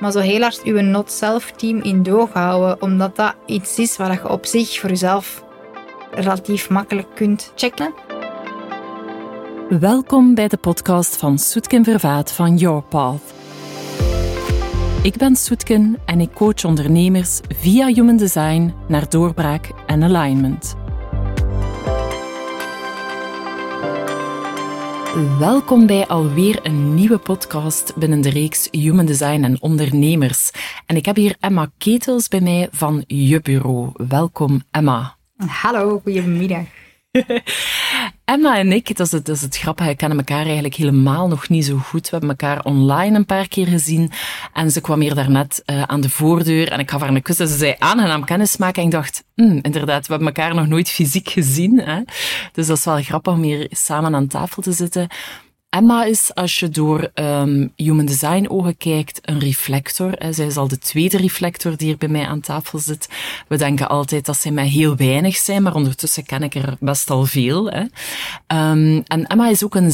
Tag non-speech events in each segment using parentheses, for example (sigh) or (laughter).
Maar zo heel hard je not-self-team in doog houden, omdat dat iets is waar je op zich voor jezelf relatief makkelijk kunt checken. Welkom bij de podcast van Soetken Vervaat van Your Path. Ik ben Soetken en ik coach ondernemers via Human Design naar doorbraak en alignment. Welkom bij alweer een nieuwe podcast binnen de reeks Human Design en Ondernemers. En ik heb hier Emma Ketels bij mij van Je Bureau. Welkom, Emma. Hallo, goedemiddag. (laughs) Emma en ik, dat is, het, dat is het grappige, we kennen elkaar eigenlijk helemaal nog niet zo goed. We hebben elkaar online een paar keer gezien en ze kwam hier daarnet uh, aan de voordeur en ik gaf haar een kus en ze zei aangenaam kennis maken en ik dacht, hm, inderdaad, we hebben elkaar nog nooit fysiek gezien. Hè? Dus dat is wel grappig om hier samen aan tafel te zitten. Emma is, als je door um, Human Design ogen kijkt, een reflector. Zij is al de tweede reflector die hier bij mij aan tafel zit. We denken altijd dat zij mij heel weinig zijn, maar ondertussen ken ik er best al veel. Hè. Um, en Emma is ook een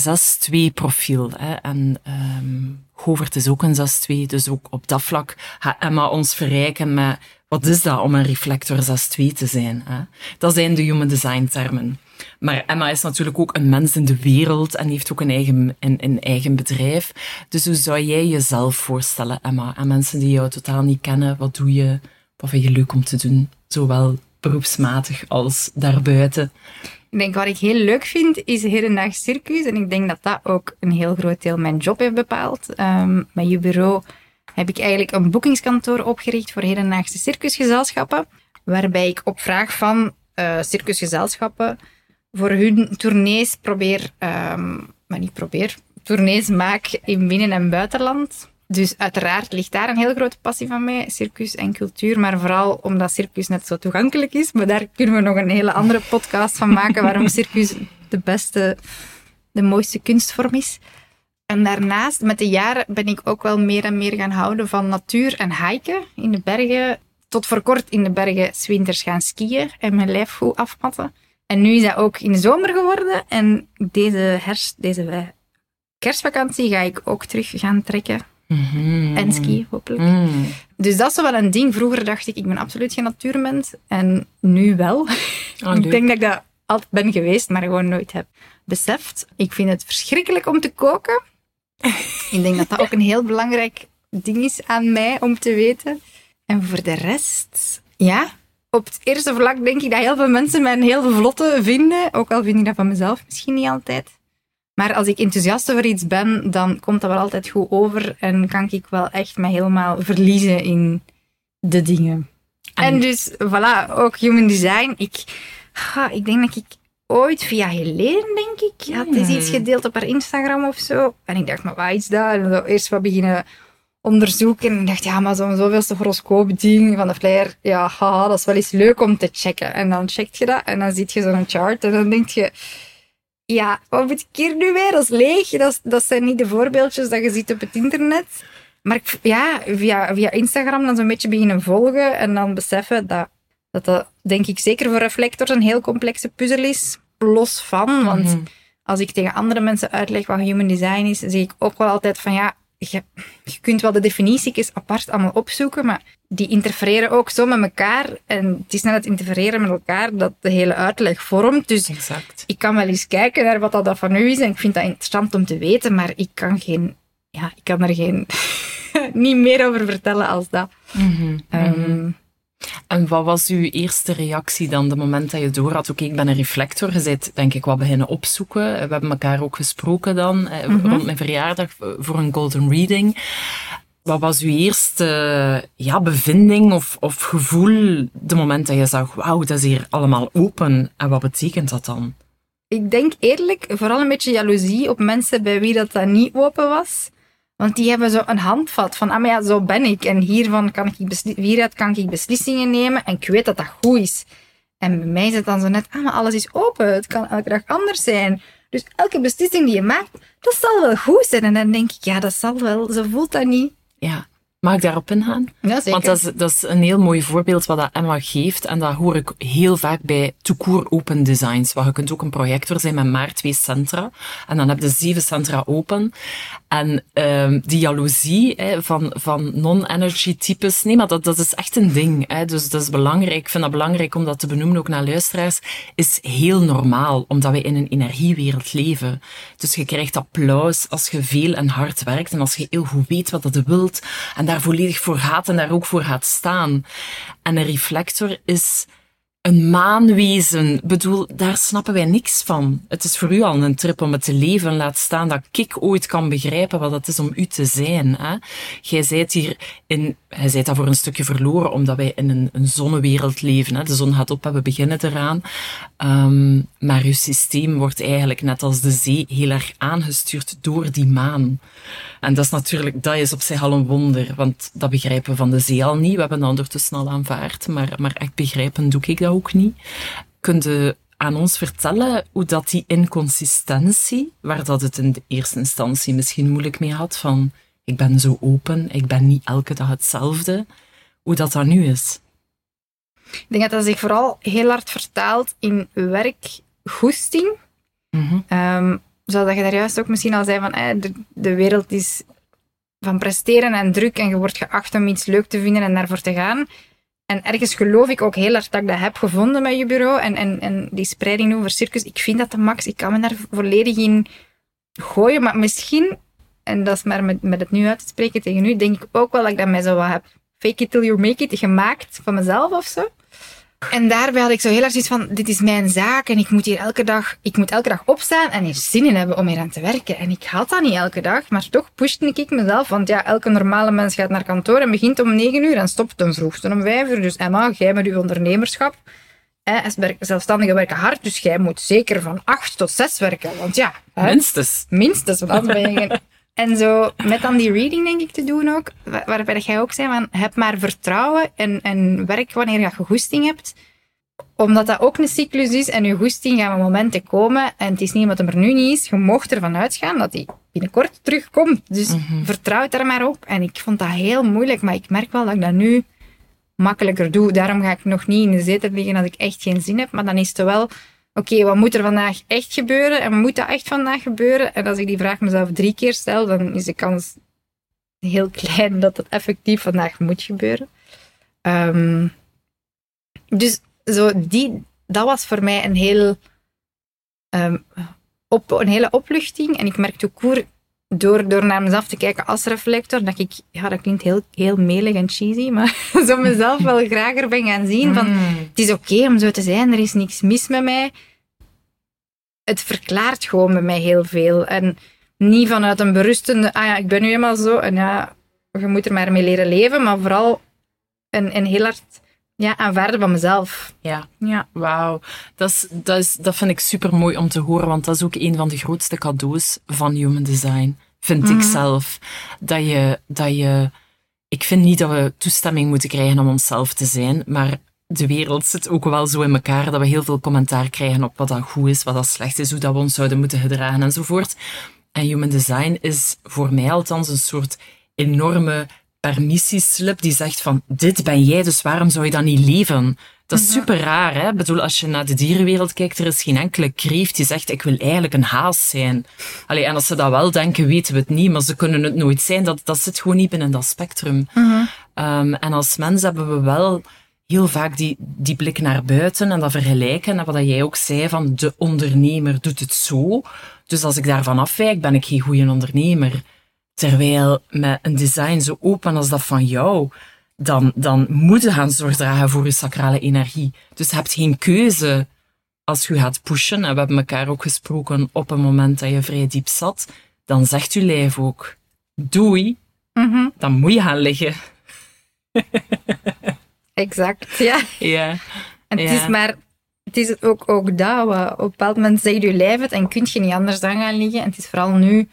6-2 profiel. Hè. En um, Govert is ook een 6-2, dus ook op dat vlak gaat Emma ons verrijken met wat is dat om een reflector 6-2 te zijn. Hè? Dat zijn de human design termen. Maar Emma is natuurlijk ook een mens in de wereld en heeft ook een eigen, een, een eigen bedrijf. Dus hoe zou jij jezelf voorstellen, Emma? En mensen die jou totaal niet kennen, wat doe je? Wat vind je leuk om te doen? Zowel beroepsmatig als daarbuiten. Ik denk wat ik heel leuk vind, is Herendaag Circus. En ik denk dat dat ook een heel groot deel mijn job heeft bepaald. Um, met je bureau heb ik eigenlijk een boekingskantoor opgericht voor hedendaagse circusgezelschappen. Waarbij ik op vraag van uh, circusgezelschappen voor hun tournees probeer, um, maar niet probeer, tournees maak in binnen- en buitenland. Dus uiteraard ligt daar een heel grote passie van mij, circus en cultuur. Maar vooral omdat circus net zo toegankelijk is. Maar daar kunnen we nog een hele andere podcast van maken, waarom (laughs) circus de beste, de mooiste kunstvorm is. En daarnaast, met de jaren, ben ik ook wel meer en meer gaan houden van natuur en hiken in de bergen. Tot voor kort in de bergen zwinters gaan skiën en mijn lijf goed afmatten. En nu is dat ook in de zomer geworden. En deze herfst, deze kerstvakantie ga ik ook terug gaan trekken. Mm-hmm. En skiën, hopelijk. Mm. Dus dat is wel een ding. Vroeger dacht ik, ik ben absoluut geen natuurmens. En nu wel. Oh, (laughs) ik denk dat ik dat altijd ben geweest, maar gewoon nooit heb beseft. Ik vind het verschrikkelijk om te koken. (laughs) ik denk dat dat ook een heel belangrijk ding is aan mij om te weten. En voor de rest, ja, op het eerste vlak denk ik dat heel veel mensen mij een heel vlotte vinden. Ook al vind ik dat van mezelf misschien niet altijd. Maar als ik enthousiast over iets ben, dan komt dat wel altijd goed over. En kan ik wel echt me helemaal verliezen in de dingen. En, En- dus, voilà, ook human design. Ik, ah, ik denk dat ik ooit via Helene, denk ik, had eens iets gedeeld op haar Instagram of zo. En ik dacht, maar wat is dat? En eerst wat beginnen onderzoeken. En ik dacht, ja, maar zo'n zoveelste horoscoop-ding van de flyer, ja, haha, dat is wel eens leuk om te checken. En dan check je dat en dan zie je zo'n chart en dan denk je, ja, wat moet ik hier nu weer? Dat is leeg. Dat, is- dat zijn niet de voorbeeldjes dat je ziet op het internet. Maar ik, ja, via, via Instagram dan zo'n beetje beginnen volgen en dan beseffen dat, dat dat, denk ik, zeker voor reflectors een heel complexe puzzel is. Los van, want Mhm. als ik tegen andere mensen uitleg wat human design is, zeg ik ook wel altijd van ja, je, je kunt wel de definities apart allemaal opzoeken, maar die interfereren ook zo met elkaar. En het is net het interfereren met elkaar dat de hele uitleg vormt. Dus Exact. ik kan wel eens kijken naar wat dat van u is en ik vind dat interessant om te weten, maar ik kan geen, ja, ik kan er geen, (laughs) niet meer over vertellen als dat. Ehm, En wat was uw eerste reactie dan, de moment dat je door had, oké, ik ben een reflector, je bent denk ik wat beginnen opzoeken. We hebben elkaar ook gesproken dan, eh, rond mijn verjaardag, eh, voor een golden reading. Wat was uw eerste ja, bevinding of, of gevoel, de moment dat je zag, wauw, dat is hier allemaal open. En wat betekent dat dan? Ik denk eerlijk, vooral een beetje jaloezie op mensen bij wie dat, dat niet open was. Want die hebben zo een handvat van, ah maar ja, zo ben ik. En hiervan kan ik hieruit kan ik beslissingen nemen. En ik weet dat dat goed is. En bij mij is het dan zo net, ah maar alles is open. Het kan elke dag anders zijn. Dus elke beslissing die je maakt, dat zal wel goed zijn. En dan denk ik, ja, dat zal wel. Ze voelt dat niet. Ja, Mag ik daarop ingaan? Ja, zeker. Want dat is, dat is een heel mooi voorbeeld wat dat Emma geeft. En dat hoor ik heel vaak bij toekoor open designs. Waar je kunt ook een projector zijn met maar twee centra. En dan heb je zeven centra open. En um, die jaloezie hè, van, van non-energy types, nee, maar dat, dat is echt een ding. Hè. Dus dat is belangrijk. Ik vind dat belangrijk om dat te benoemen, ook naar luisteraars. Is heel normaal, omdat wij in een energiewereld leven. Dus je krijgt applaus als je veel en hard werkt en als je heel goed weet wat je wilt en daar volledig voor gaat en daar ook voor gaat staan. En een reflector is een maanwezen, bedoel, daar snappen wij niks van. Het is voor u al een trip om het te leven. Laat staan dat ik ooit kan begrijpen wat het is om u te zijn. Hè? Jij zijt hier in, hij dat voor een stukje verloren, omdat wij in een, een zonnewereld leven. Hè? De zon gaat op en we beginnen eraan. Um, maar uw systeem wordt eigenlijk, net als de zee, heel erg aangestuurd door die maan. En dat is natuurlijk, dat is op zich al een wonder, want dat begrijpen we van de zee al niet. We hebben dat ondertussen al aanvaard, maar, maar echt begrijpen doe ik dat ook niet. Kunt u aan ons vertellen hoe dat die inconsistentie, waar dat het in de eerste instantie misschien moeilijk mee had, van ik ben zo open, ik ben niet elke dag hetzelfde, hoe dat dat nu is? Ik denk dat dat zich vooral heel hard vertaalt in werkgoesting. Mm -hmm. um, zoals je daar juist ook misschien al zei, van eh, de, de wereld is van presteren en druk en je wordt geacht om iets leuk te vinden en daarvoor te gaan. En ergens geloof ik ook heel hard dat ik dat heb gevonden met je bureau. En, en, en die spreiding over circus, ik vind dat de max. Ik kan me daar volledig in gooien. Maar misschien, en dat is maar met, met het nu uit te spreken tegen u, denk ik ook wel dat ik dat mij zo wat heb fake it till you make it gemaakt van mezelf of zo. En daarbij had ik zo heel erg zoiets van, dit is mijn zaak en ik moet hier elke dag, ik moet elke dag opstaan en er zin in hebben om hier aan te werken. En ik had dat niet elke dag, maar toch pushte ik mezelf, want ja, elke normale mens gaat naar kantoor en begint om negen uur en stopt ten vroegste om vijf uur. Dus Emma, jij met uw ondernemerschap, hè, als zelfstandigen werken hard, dus jij moet zeker van acht tot zes werken, want ja. Hè, minstens. Minstens, want anders ben je geen... En zo met dan die reading denk ik te doen ook, waarbij jij ook zei van heb maar vertrouwen en, en werk wanneer je goesting hebt. Omdat dat ook een cyclus is en je goesting gaan momenten komen en het is niet het er nu niet is, je mocht ervan uitgaan dat die binnenkort terugkomt. Dus Mhm. vertrouw daar maar op. En ik vond dat heel moeilijk, maar ik merk wel dat ik dat nu makkelijker doe. Daarom ga ik nog niet in de zetel liggen als ik echt geen zin heb, maar dan is het wel oké, wat moet er vandaag echt gebeuren? En moet dat echt vandaag gebeuren? En als ik die vraag mezelf drie keer stel, dan is de kans heel klein dat het effectief vandaag moet gebeuren. Ehm, dus zo die, dat was voor mij een, heel, ehm, op, een hele opluchting. En ik merkte ook door, door naar mezelf te kijken als reflector, dat ik, ja, dat klinkt heel, heel melig en cheesy, maar (laughs) zo mezelf wel grager ben gaan zien van, het is oké om zo te zijn, er is niks mis met mij. Het verklaart gewoon bij mij heel veel. En niet vanuit een berustende, ah ja, ik ben nu eenmaal zo, en ja, je moet er maar mee leren leven, maar vooral een, een heel hard ja, aanvaarden van mezelf. Ja. Ja. Wauw, dat, is, dat, is, dat vind ik super mooi om te horen, want dat is ook een van de grootste cadeaus van human design, vind ik zelf. Dat je, dat je, ik vind niet dat we toestemming moeten krijgen om onszelf te zijn, maar de wereld zit ook wel zo in elkaar dat we heel veel commentaar krijgen op wat dat goed is, wat dat slecht is, hoe dat we ons zouden moeten gedragen enzovoort. En human design is voor mij althans een soort enorme permissieslip die zegt van dit ben jij, dus waarom zou je dan niet leven? Dat is super raar, hè? Ik bedoel, als je naar de dierenwereld kijkt, er is geen enkele kreeft die zegt ik wil eigenlijk een haas zijn. Allee, en als ze dat wel denken, weten we het niet, maar ze kunnen het nooit zijn. Dat, dat zit gewoon niet binnen dat spectrum. Um, en als mens hebben we wel heel vaak die, die blik naar buiten en dat vergelijken. En wat jij ook zei, van de ondernemer doet het zo. Dus als ik daarvan afwijk, ben ik geen goede ondernemer. Terwijl met een design zo open als dat van jou, dan, dan moet je gaan zorg dragen voor je sacrale energie. Dus je hebt geen keuze als je gaat pushen. En we hebben elkaar ook gesproken op een moment dat je vrij diep zat. Dan zegt je lijf ook, doei, dan moet je gaan liggen. (laughs) Exact, ja. Ja. En het Ja. is maar, het is ook, ook dat, wat op een bepaald moment zegt je lijf het en kun je niet anders dan gaan liggen. En het is vooral nu,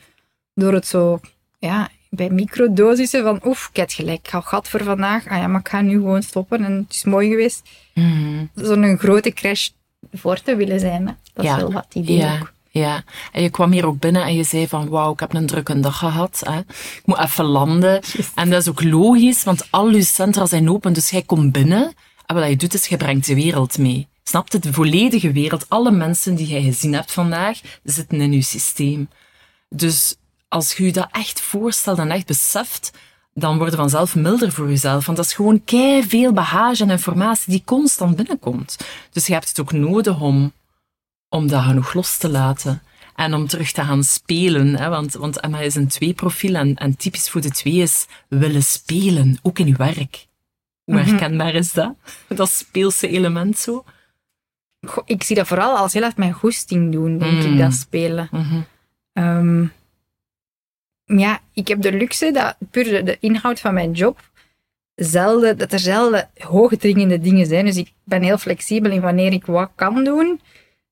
door het zo, ja, bij microdosissen van, oef, ik heb het gelijk, ik ga gat voor vandaag. Ah ja, maar ik ga nu gewoon stoppen en het is mooi geweest. Mhm. Zo'n grote crash voor te willen zijn, hè. dat Ja. is wel wat idee Ja, ook. Ja, en je kwam hier ook binnen en je zei van wauw, ik heb een drukke dag gehad. Hè. Ik moet even landen. En dat is ook logisch, want al je centra zijn open, dus jij komt binnen. En wat je doet is, je brengt de wereld mee. Snap je? De volledige wereld, alle mensen die jij gezien hebt vandaag, zitten in je systeem. Dus als je je dat echt voorstelt en echt beseft, dan word je vanzelf milder voor jezelf. Want dat is gewoon kei veel bagage en informatie die constant binnenkomt. Dus je hebt het ook nodig om, om dat genoeg los te laten. En om terug te gaan spelen. Hè? Want, want Emma is een twee-profiel en, en typisch voor de twee is willen spelen, ook in je werk. Hoe Mhm. herkenbaar is dat? Dat speelse element zo. Goh, ik zie dat vooral als heel erg mijn goesting doen, denk Mm. ik, dat spelen. Mhm. Ehm, ja, ik heb de luxe dat puur de, inhoud van mijn job zelden, dat er zelden hoogdringende dingen zijn. Dus ik ben heel flexibel in wanneer ik wat kan doen.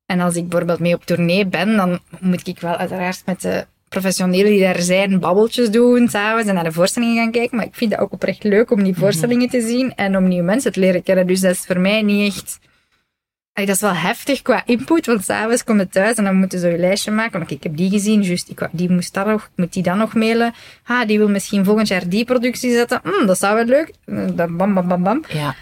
En als ik bijvoorbeeld mee op tournee ben, dan moet ik wel uiteraard met de professionelen die daar zijn babbeltjes doen s'avonds en naar de voorstellingen gaan kijken. Maar ik vind dat ook oprecht leuk om die voorstellingen te zien en om nieuwe mensen te leren kennen. Dus dat is voor mij niet echt... Dat is wel heftig qua input, want s'avonds kom je thuis en dan moeten ze je lijstje maken. Want ik heb die gezien, juist, ik, die moest dat nog, ik moet die dan nog mailen. Ah, die wil misschien volgend jaar die productie zetten. Hm, dat zou wel leuk. Dan bam, bam, bam, bam. Ja.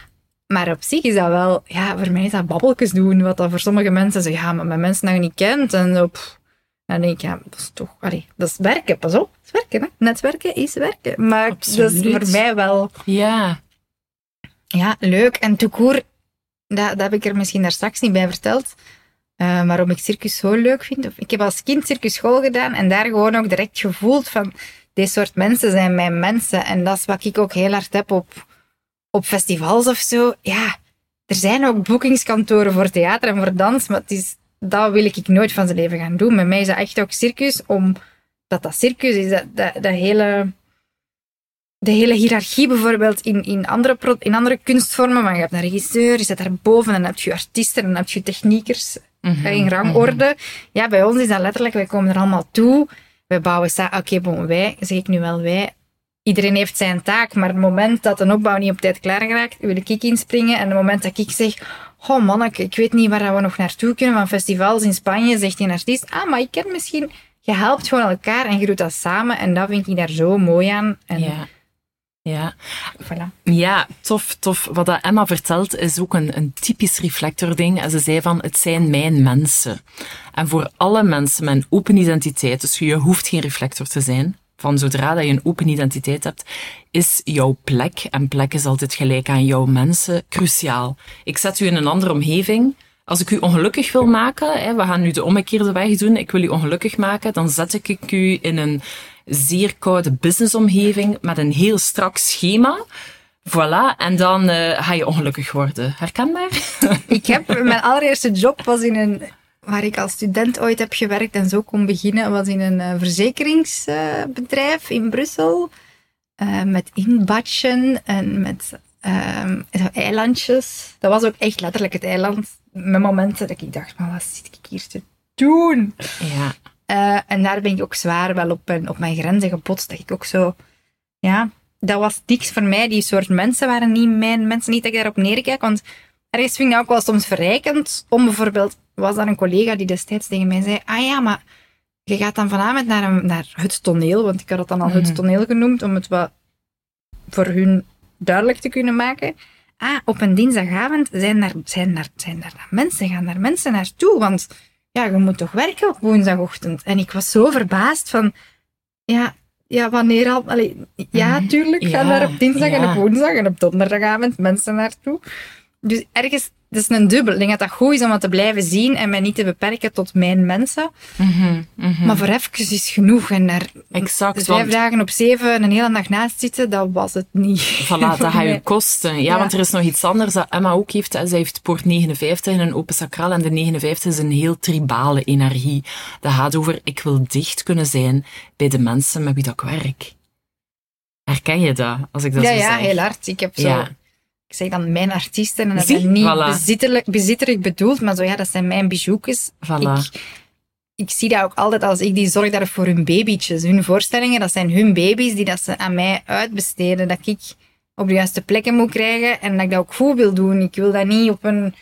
Maar op zich is dat wel, ja, voor mij is dat babbeltjes doen. Wat dat voor sommige mensen zo, ja, maar met mensen dat je niet kent. En zo, pff. Dan denk ik, ja, dat is toch, allee, dat is werken, pas op. Dat is werken, hè. Netwerken is werken. Maar dat is voor mij wel, Ja. ja, leuk. En toekoer, dat, dat heb ik er misschien daar straks niet bij verteld. eh, waarom ik circus zo leuk vind. Of, ik heb als kind circusschool gedaan en daar gewoon ook direct gevoeld van, deze soort mensen zijn mijn mensen. En dat is wat ik ook heel hard heb op, op festivals of zo. Ja, er zijn ook boekingskantoren voor theater en voor dans, maar het is, dat wil ik nooit van zijn leven gaan doen. Met mij is dat echt ook circus, omdat dat circus is, dat, dat hele de hele hiërarchie bijvoorbeeld in, in, andere, in andere kunstvormen. Maar je hebt een regisseur, je zit daarboven en dan heb je artiesten en dan heb je techniekers Mhm. in rangorde. Ja, bij ons is dat letterlijk, wij komen er allemaal toe. Wij bouwen samen, oké, bon, wij, zeg ik nu wel wij. Iedereen heeft zijn taak, maar het moment dat een opbouw niet op tijd klaar geraakt, wil ik inspringen. En het moment dat ik zeg, oh manneke, ik weet niet waar we nog naartoe kunnen van festivals in Spanje, zegt die artiest, ah, maar ik ken misschien... Je helpt gewoon elkaar en je doet dat samen en dat vind ik daar zo mooi aan. En Ja. Ja. voilà. Ja, tof, tof. Wat dat Emma vertelt is ook een, een typisch reflectording. En ze zei van, het zijn mijn mensen. En voor alle mensen met een open identiteit, dus je hoeft geen reflector te zijn, van zodra dat je een open identiteit hebt, is jouw plek, en plek is altijd gelijk aan jouw mensen, cruciaal. Ik zet u in een andere omgeving. Als ik u ongelukkig wil maken, hè, we gaan nu de omgekeerde weg doen, ik wil u ongelukkig maken, dan zet ik u in een zeer koude businessomgeving met een heel strak schema. Voilà, en dan eh, ga je ongelukkig worden. Herkenbaar? (laughs) Ik heb mijn allereerste job was in een waar ik als student ooit heb gewerkt en zo kon beginnen, was in een eh, verzekeringsbedrijf in Brussel. eh, met inbatchen en met ehm, eilandjes. Dat was ook echt letterlijk het eiland. Met momenten dat ik dacht, maar wat zit ik hier te doen? Ja. Eh, en daar ben ik ook zwaar wel op mijn, op mijn grenzen gebotst. Dat ik ook zo, ja, dat was niks voor mij. Die soort mensen waren niet mijn mensen. Niet dat ik daarop neerkijk, want ergens vind ik dat ook wel soms verrijkend. Om bijvoorbeeld, was er een collega die destijds tegen mij zei, ah ja, maar je gaat dan vanavond naar, een, naar het toneel, want ik had het dan al Mhm. het toneel genoemd, om het wat voor hun duidelijk te kunnen maken. Ah, op een dinsdagavond zijn daar, zijn daar, zijn daar mensen, gaan daar mensen naartoe, want ja, je moet toch werken op woensdagochtend. En ik was zo verbaasd van, ja, ja wanneer al? Allee, ja, Mhm. tuurlijk, gaan Ja, daar op dinsdag en op woensdag en op donderdagavond mensen naartoe. Dus ergens, het is een dubbel. Ik denk dat dat goed is om het te blijven zien en mij niet te beperken tot mijn mensen. Mhm, mhm. Maar voor even is genoeg. En daar Exact, dus vijf want- dagen op zeven een hele dag naast zitten, dat was het niet. Voilà, dat gaat je (laughs) kosten. Ja, Ja. want er is nog iets anders dat Emma ook heeft. Zij heeft poort 59 en een open sacraal. En de 59 is een heel tribale energie. Dat gaat over, ik wil dicht kunnen zijn bij de mensen met wie dat ik werk. Herken je dat, als ik dat ja, zo ja, zeg? heel hard. Ik heb zo... Ja. Ik zeg dan mijn artiesten en dat Zie, is niet voilà. bezitterlijk, bezitterlijk bedoeld, maar zo ja, dat zijn mijn bijouetjes. Voilà. Ik, ik zie dat ook altijd als ik die zorg daar voor hun babytjes. Hun voorstellingen, dat zijn hun baby's die dat ze aan mij uitbesteden. Dat ik op de juiste plekken moet krijgen en dat ik dat ook goed wil doen. Ik wil dat niet op een,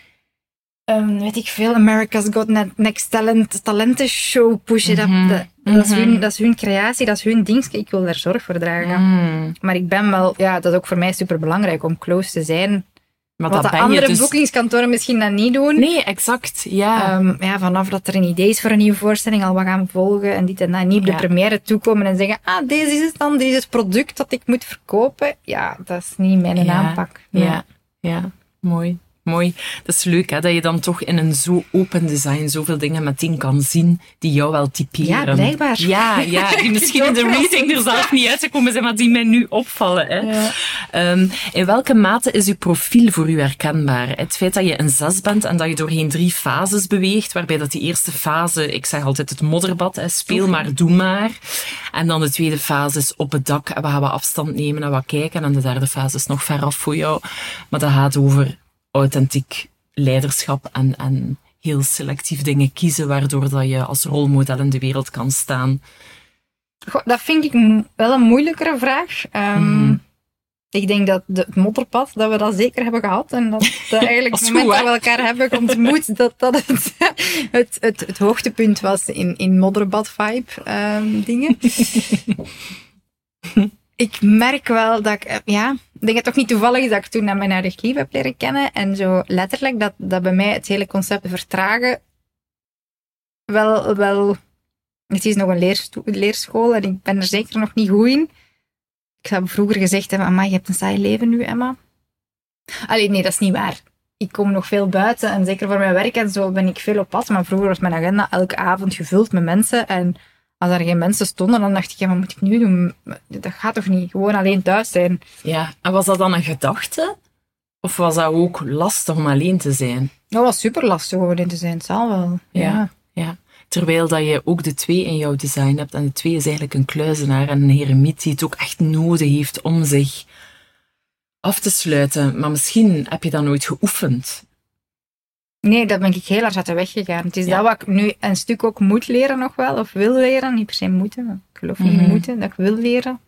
um, weet ik veel, America's Got Next Talent, talenten show pushen. dat, Mhm. dat, dat, is hun, dat is hun creatie, dat is hun ding. Ik wil daar zorg voor dragen. Mm. Maar ik ben wel, ja, dat is ook voor mij super belangrijk om close te zijn. Maar Wat dat de andere dus... boekingskantoren misschien dan niet doen. Nee, exact. Ja. Ehm, ja, vanaf dat er een idee is voor een nieuwe voorstelling, al wat gaan volgen en dit en dat. Niet op de Ja. première toekomen en zeggen, ah, deze is het dan, deze is het product dat ik moet verkopen. Ja, dat is niet mijn Ja. aanpak. Nee. Ja, ja, mooi. Mooi. Dat is leuk hè, dat je dan toch in een zo open design zoveel dingen meteen kan zien die jou wel typeren. Ja, blijkbaar. Ja, (laughs) ja die misschien (laughs) in de reading er zelf niet uitgekomen zijn, maar die mij nu opvallen. Hè. Ja. Ehm, in welke mate is uw profiel voor u herkenbaar? Het feit dat je een zes bent en dat je doorheen drie fases beweegt, waarbij dat die eerste fase, ik zeg altijd het modderbad, hè, speel maar, doe maar. En dan de tweede fase is op het dak en we gaan wat afstand nemen en wat kijken. En de derde fase is nog ver af voor jou. Maar dat gaat over authentiek leiderschap en, en heel selectief dingen kiezen, waardoor dat je als rolmodel in de wereld kan staan. Goh, dat vind ik wel een moeilijkere vraag. Ehm, Mhm. Ik denk dat de, het modderpad, dat we dat zeker hebben gehad. En dat dat (laughs) eigenlijk het moment goed, dat we elkaar hebben ontmoet, (laughs) dat dat het, (laughs) het, het, het hoogtepunt was in, in modderbad-vibe ehm, dingen. Ik merk wel dat ik, eh, ja, ik denk het toch niet toevallig dat ik toen naar mijn regie heb leren kennen. En zo letterlijk dat, dat bij mij het hele concept vertragen wel, wel, het is nog een leerschool en ik ben er zeker nog niet goed in. Ik heb vroeger gezegd Amai, je hebt een saai leven nu, Emma. Allee, nee, dat is niet waar. Ik kom nog veel buiten en zeker voor mijn werk en zo ben ik veel op pad. Maar vroeger was mijn agenda elke avond gevuld met mensen. En als er geen mensen stonden, dan dacht ik, ja, wat moet ik nu doen? Dat gaat toch niet? Gewoon alleen thuis zijn. Ja, en was dat dan een gedachte? Of was dat ook lastig om alleen te zijn? Dat was super lastig om erin te zijn. Het zal wel. Ja. Ja. Ja. Terwijl dat je ook de twee in jouw design hebt. En de twee is eigenlijk een kluizenaar en een heremiet die het ook echt nodig heeft om zich af te sluiten. Maar misschien heb je dat nooit geoefend. Nee, dat ben ik heel hard uit de weg gegaan. Het is Ja. dat wat ik nu een stuk ook moet leren nog wel, of wil leren. Niet per se moeten, want ik geloof niet Mhm. moeten, dat ik wil leren.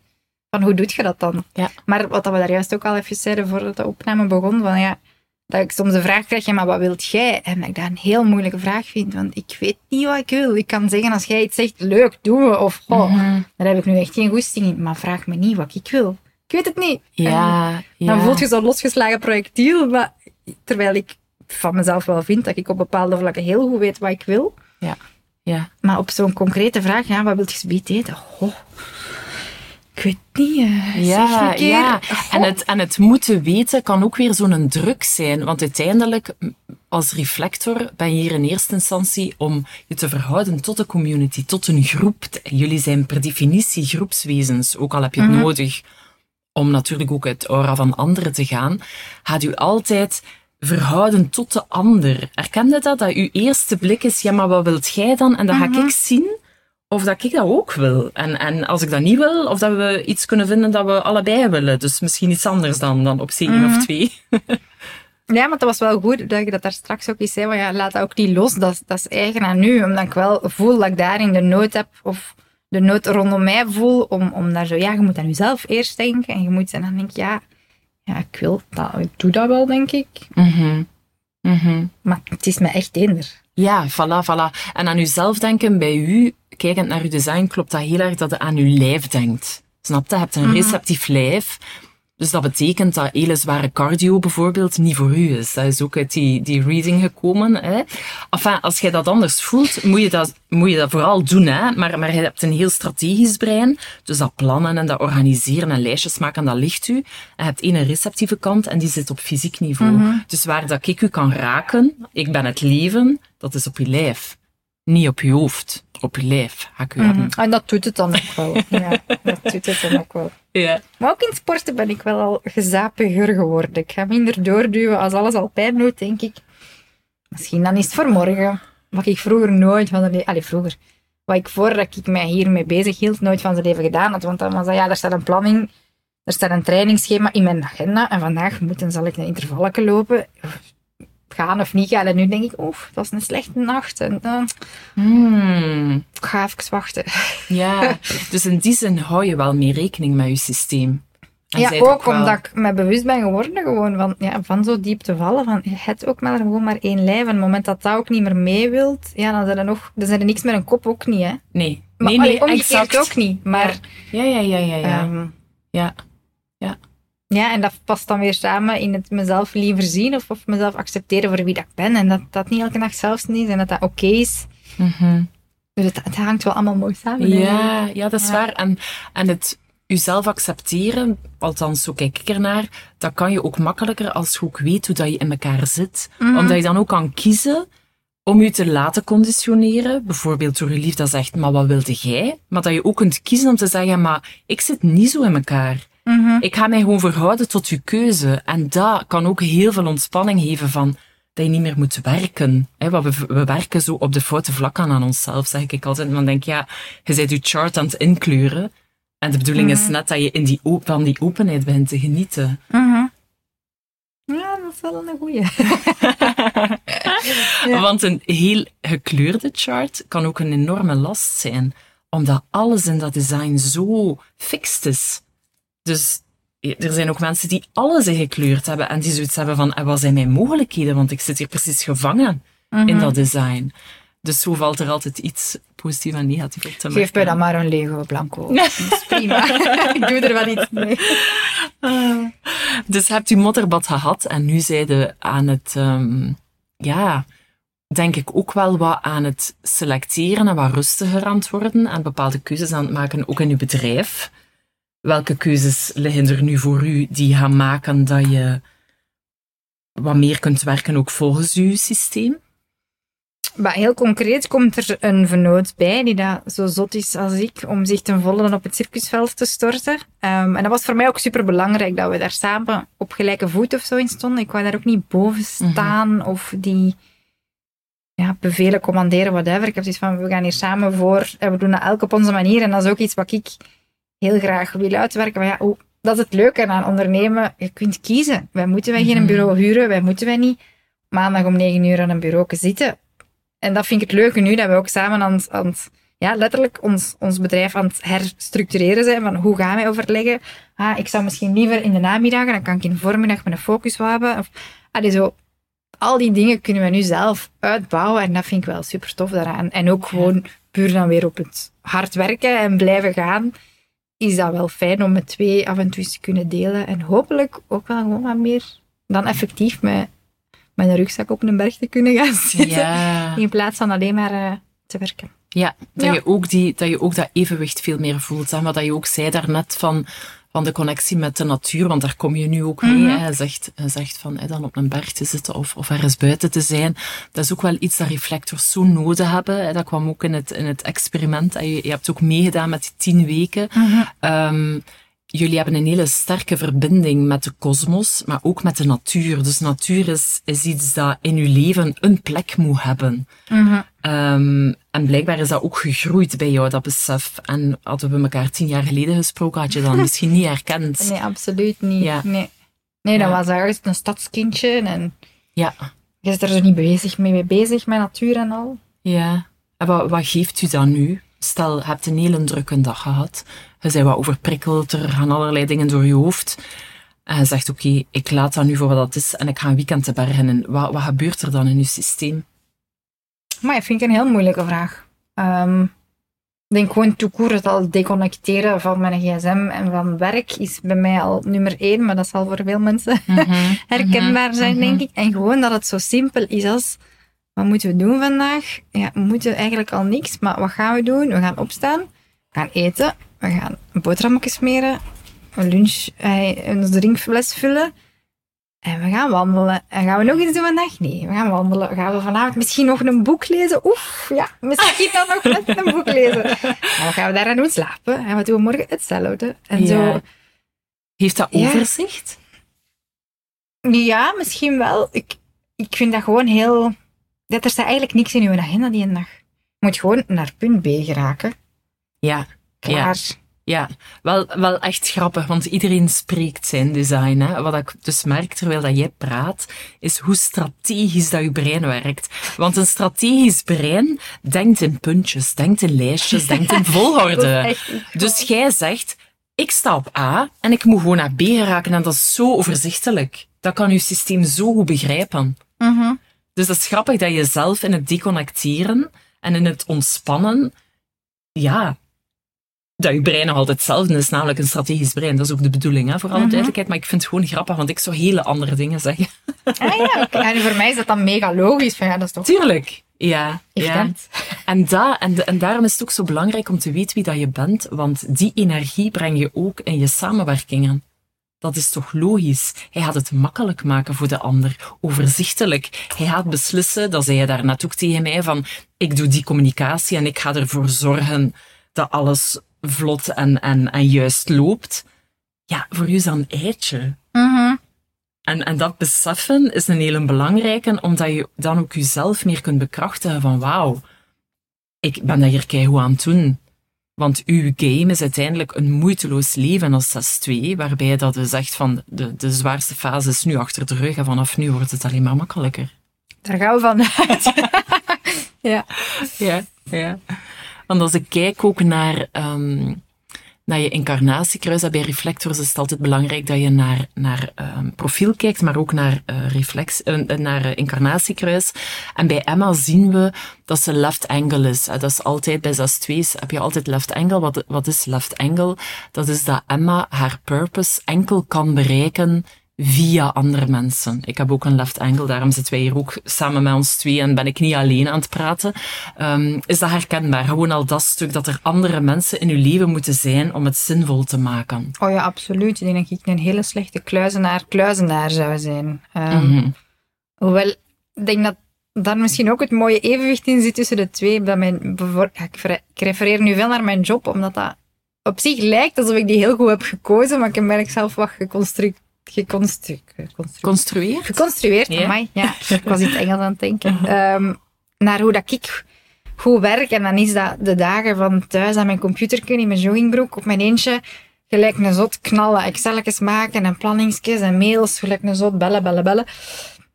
Van hoe doe je dat dan? Ja. Maar wat we daar juist ook al even zeiden voordat de opname begon, van ja, dat ik soms de vraag krijg, ja, maar wat wilt jij? En dat ik dat een heel moeilijke vraag vind, want ik weet niet wat ik wil. Ik kan zeggen, als jij iets zegt, leuk, doen we, of oh, Mhm. daar heb ik nu echt geen goesting in, maar vraag me niet wat ik wil. Ik weet het niet. En Ja, ja. dan voelt je zo'n losgeslagen projectiel, maar terwijl ik van mezelf wel vind dat ik op bepaalde vlakken heel goed weet wat ik wil. Ja. Maar op zo'n concrete vraag, ja, wat wil je zoiets eten? Goh, ik weet niet. zeg Ja, keer. ja. En het, en het moeten weten kan ook weer zo'n druk zijn. Want uiteindelijk, als reflector, ben je hier in eerste instantie om je te verhouden tot de community, tot een groep. Jullie zijn per definitie groepswezens, ook al heb je het Mhm. nodig om natuurlijk ook uit het aura van anderen te gaan. Gaat u altijd verhouden tot de ander. Herken je dat? Dat uw eerste blik is, ja, maar wat wilt jij dan? En dan ga Mhm. ik zien of dat ik dat ook wil. En, en als ik dat niet wil, of dat we iets kunnen vinden dat we allebei willen. Dus misschien iets anders dan, dan optie één Mhm. of twee. Ja, maar dat was wel goed dat ik dat daar straks ook eens zei. Maar ja, laat dat ook niet los. Dat, is- dat is eigen aan nu. Omdat ik wel voel dat ik daarin de nood heb. Of de nood rondom mij voel. Om, om daar zo, ja, je moet aan jezelf eerst denken. En je moet, en dan denk ik, ja, ja, ik wil dat. Ik doe dat wel, denk ik. Mhm. Mhm. Maar het is me echt eender. Ja, voilà, voilà. En aan uzelf denken bij u, kijkend naar uw design, klopt dat heel erg dat je aan uw lijf denkt. Snap je? Je hebt een Mhm. receptief lijf. Dus dat betekent dat hele zware cardio bijvoorbeeld niet voor u is. Dat is ook uit die, die reading gekomen. Hè? Enfin, als jij dat anders voelt, moet je dat, moet je dat vooral doen. Hè? Maar, maar je hebt een heel strategisch brein. Dus dat plannen en dat organiseren en lijstjes maken, dat ligt u. En je hebt één receptieve kant en die zit op fysiek niveau. Dus waar dat ik u kan raken, ik ben het leven, dat is op je lijf. Niet op je hoofd, op je lijf ik u hebben. En dat doet het dan ook wel. (laughs) Ja, dat doet het dan ook wel. Ja. Maar ook in sporten ben ik wel al gezapiger geworden. Ik ga minder doorduwen als alles al pijn doet, denk ik. Misschien dan is het voor morgen. Wat ik vroeger nooit van de leven... Allee, vroeger. Wat ik voordat ik mij hiermee bezig hield, nooit van zijn leven gedaan had. Want dan was dat, ja, er staat een planning, er staat een trainingsschema in mijn agenda. En vandaag moeten, zal ik een intervallen lopen. Gaan of niet gaan. En nu denk ik, oef, dat is een slechte nacht. En dan Hmm. ik ga even wachten. (laughs) Ja, dus in die zin hou je wel mee rekening met je systeem. En ja, het ook wel. omdat ik me bewust ben geworden gewoon van, ja, van zo diep te vallen. Van, je hebt ook maar gewoon maar één lijf. En op het moment dat dat ook niet meer mee wilt, ja, dan zijn er nog, dan zijn er niks met een kop ook niet, hè. Nee, Maar nee, allee, nee, omgekeerd exact. ook niet. Maar, Ja, ja, ja, ja, ja. ehm, ja. Ja. Ja, en dat past dan weer samen in het mezelf liever zien of, of mezelf accepteren voor wie dat ik ben. En dat dat niet elke dag zelfs niet is en dat dat oké is. Mhm. Dus het, het hangt wel allemaal mooi samen. Ja, ja, dat is Ja. waar. En, en het jezelf accepteren, althans zo kijk ik ernaar, dat kan je ook makkelijker als je ook weet hoe dat je in elkaar zit. Mhm. Omdat je dan ook kan kiezen om je te laten conditioneren. Bijvoorbeeld door je lief dat zegt, maar wat wilde jij? Maar dat je ook kunt kiezen om te zeggen, maar ik zit niet zo in elkaar. Mhm. Ik ga mij gewoon verhouden tot uw keuze. En dat kan ook heel veel ontspanning geven van dat je niet meer moet werken. Hè, want we, we werken zo op de foute vlakken aan onszelf, zeg ik altijd. Dan denk ik, ja, je bent je chart aan het inkleuren. En de bedoeling is net dat je in die, op- van die openheid bent te genieten. Mhm. Ja, dat is wel een goeie. (laughs) Ja. Want een heel gekleurde chart kan ook een enorme last zijn. Omdat alles in dat design zo fixed is. Dus er zijn ook mensen die alles ingekleurd hebben en die zoiets hebben van, "En wat zijn mijn mogelijkheden? Want ik zit hier precies gevangen Mhm. in dat design. Dus zo valt er altijd iets positief en negatief op te merken. Geef mij dan maar een Lego Blanco. (laughs) Dat is prima. (laughs) ik doe er wel iets mee. Ah. Dus hebt u modderbad gehad en nu zijde aan het, ehm, ja, denk ik ook wel wat aan het selecteren en wat rustiger aan het worden en bepaalde keuzes aan het maken, ook in uw bedrijf. Welke keuzes liggen er nu voor u die gaan maken dat je wat meer kunt werken ook volgens uw systeem? Maar heel concreet komt er een vennoot bij die dat zo zot is als ik om zich ten volle op het circusveld te storten. Ehm, en dat was voor mij ook super belangrijk dat we daar samen op gelijke voet of zo in stonden. Ik wou daar ook niet boven staan of die ja, bevelen commanderen, whatever. Ik heb zoiets van, we gaan hier samen voor en we doen dat elk op onze manier. En dat is ook iets wat ik heel graag wil uitwerken. Maar ja, oh, dat is het leuke aan ondernemen. Je kunt kiezen. Wij moeten wij geen Mhm. bureau huren. Wij moeten wij niet maandag om negen uur aan een bureau zitten. En dat vind ik het leuke nu, dat we ook samen aan het, aan het ja, letterlijk ons, ons bedrijf aan het herstructureren zijn. Van hoe gaan wij overleggen? Ah, ik zou misschien liever in de namiddagen, dan kan ik in de voormiddag mijn focus wel hebben. Of, allee, zo, al die dingen kunnen we nu zelf uitbouwen en dat vind ik wel super tof daaraan. En ook gewoon puur dan weer op het hard werken en blijven gaan, is dat wel fijn om met twee af en toe te kunnen delen. En hopelijk ook wel gewoon wat meer dan effectief met mijn rugzak op een berg te kunnen gaan (laughs) zitten. Ja. In plaats van alleen maar eh, te werken. Ja, dat, Ja. Je ook die, dat je ook dat evenwicht veel meer voelt. Hè? Maar dat je ook zei daarnet van, van de connectie met de natuur, want daar kom je nu ook mee. Mhm. Hè? Je, zegt, zegt van hè, dan op een berg te zitten of, of ergens buiten te zijn. Dat is ook wel iets dat reflectors zo nodig hebben. Dat kwam ook in het, in het experiment. Je, je hebt ook meegedaan met die tien weken. Ehm, jullie hebben een hele sterke verbinding met de kosmos, maar ook met de natuur. Dus natuur is, is iets dat in je leven een plek moet hebben. Ehm, en blijkbaar is dat ook gegroeid bij jou, dat besef. En hadden we elkaar tien jaar geleden gesproken, had je dat (laughs) misschien niet herkend. Nee, absoluut niet. Ja. Nee, nee dat Ja. was juist een stadskindje en Ja, je is er zo niet bezig mee, mee bezig met natuur en al. ja. En wat, wat geeft u dan nu? Stel, je hebt een hele drukke dag gehad. Je bent wat overprikkeld, er gaan allerlei dingen door je hoofd. En je zegt, oké, ik laat dat nu voor wat dat is en ik ga een weekend te bergen. Wat, wat gebeurt er dan in je systeem? Maar dat vind ik een heel moeilijke vraag. Ehm, ik denk gewoon toekoer het al deconnecteren van mijn gsm en van werk is bij mij al nummer één, maar dat zal voor veel mensen (laughs) herkenbaar zijn, denk ik. En gewoon dat het zo simpel is als, wat moeten we doen vandaag? Ja, we moeten eigenlijk al niks, maar wat gaan we doen? We gaan opstaan, we gaan eten, we gaan een boterhammetje smeren, een lunch, eh, een drinkfles vullen. En we gaan wandelen. En gaan we nog iets doen vandaag? Nee, we gaan wandelen. Gaan we vanavond misschien nog een boek lezen? Oef, ja, misschien (laughs) dan nog net een boek lezen. En wat gaan we daaraan doen? Slapen. En wat doen we morgen? Hetzelfde. En Ja. zo, Heeft dat Ja. overzicht? Ja, misschien wel. Ik, ik vind dat gewoon heel... Dat er staat eigenlijk niks in uw agenda die een dag. Je moet gewoon naar punt B geraken. Ja. Klaar. Ja, wel, wel echt grappig, want iedereen spreekt zijn design. Hè. Wat ik dus merk terwijl dat jij praat, is hoe strategisch dat je brein werkt. Want een strategisch brein denkt in puntjes, denkt in lijstjes, denkt in (laughs) volgorde. Dus jij zegt, ik sta op A en ik moet gewoon naar B geraken en dat is zo overzichtelijk. Dat kan je systeem zo goed begrijpen. Mhm. Dus dat is grappig dat je zelf in het deconnecteren en in het ontspannen, ja, dat je brein nog altijd hetzelfde is, namelijk een strategisch brein. Dat is ook de bedoeling, hè, voor alle Mhm. duidelijkheid. Maar ik vind het gewoon grappig, want ik zou hele andere dingen zeggen. Ah ja. (laughs) En voor mij is dat dan mega logisch. Van, ja, dat is toch Tuurlijk. Ja, ja. En, en, de- en daarom is het ook zo belangrijk om te weten wie dat je bent, want die energie breng je ook in je samenwerkingen. Dat is toch logisch? Hij gaat het makkelijk maken voor de ander, overzichtelijk. Hij gaat beslissen, dat zei je daarnet ook tegen mij, van ik doe die communicatie en ik ga ervoor zorgen dat alles vlot en, en, en juist loopt. Ja, voor u is dat een eitje. Mhm. En, en dat beseffen is een hele belangrijke, omdat je dan ook jezelf meer kunt bekrachtigen van wauw, ik ben dat hier keigoed aan het doen. Want uw game is uiteindelijk een moeiteloos leven als 6-2, waarbij dat zegt van de, de zwaarste fase is nu achter de rug en vanaf nu wordt het alleen maar makkelijker. Daar gaan we vanuit. (laughs) (laughs) ja. Ja, ja. Want als ik kijk ook naar, ehm, naar je incarnatiekruis, en bij reflectors is het altijd belangrijk dat je naar, naar ehm, profiel kijkt, maar ook naar, eh, reflex, eh, eh, naar incarnatiekruis. En bij Emma zien we dat ze left angle is. Dat is altijd, bij 6-2's heb je altijd left angle. Wat, wat is left angle? Dat is dat Emma haar purpose enkel kan bereiken via andere mensen. Ik heb ook een left angle, daarom zitten wij hier ook samen met ons twee en ben ik niet alleen aan het praten. Ehm, is dat herkenbaar? Gewoon al dat stuk dat er andere mensen in uw leven moeten zijn om het zinvol te maken. Oh ja, absoluut. Ik denk dat ik een hele slechte kluizenaar, kluizenaar zou zijn. Ehm, Mhm. Hoewel, ik denk dat daar misschien ook het mooie evenwicht in zit tussen de twee. Dat mijn, ik, refereer nu veel naar mijn job, omdat dat op zich lijkt alsof ik die heel goed heb gekozen, maar ik eigenlijk zelf wat geconstrueerd. Geconstru geconstru Construeer? geconstrueerd, Ja. amai, ja. Ik was in het Engels aan het denken. (laughs) Ehm, naar hoe dat ik goed werk. En dan is dat de dagen van thuis aan mijn computer in mijn joggingbroek op mijn eentje. Gelijk een zot knallen, Excelletjes maken en planningsjes en mails. Gelijk een zot bellen, bellen, bellen.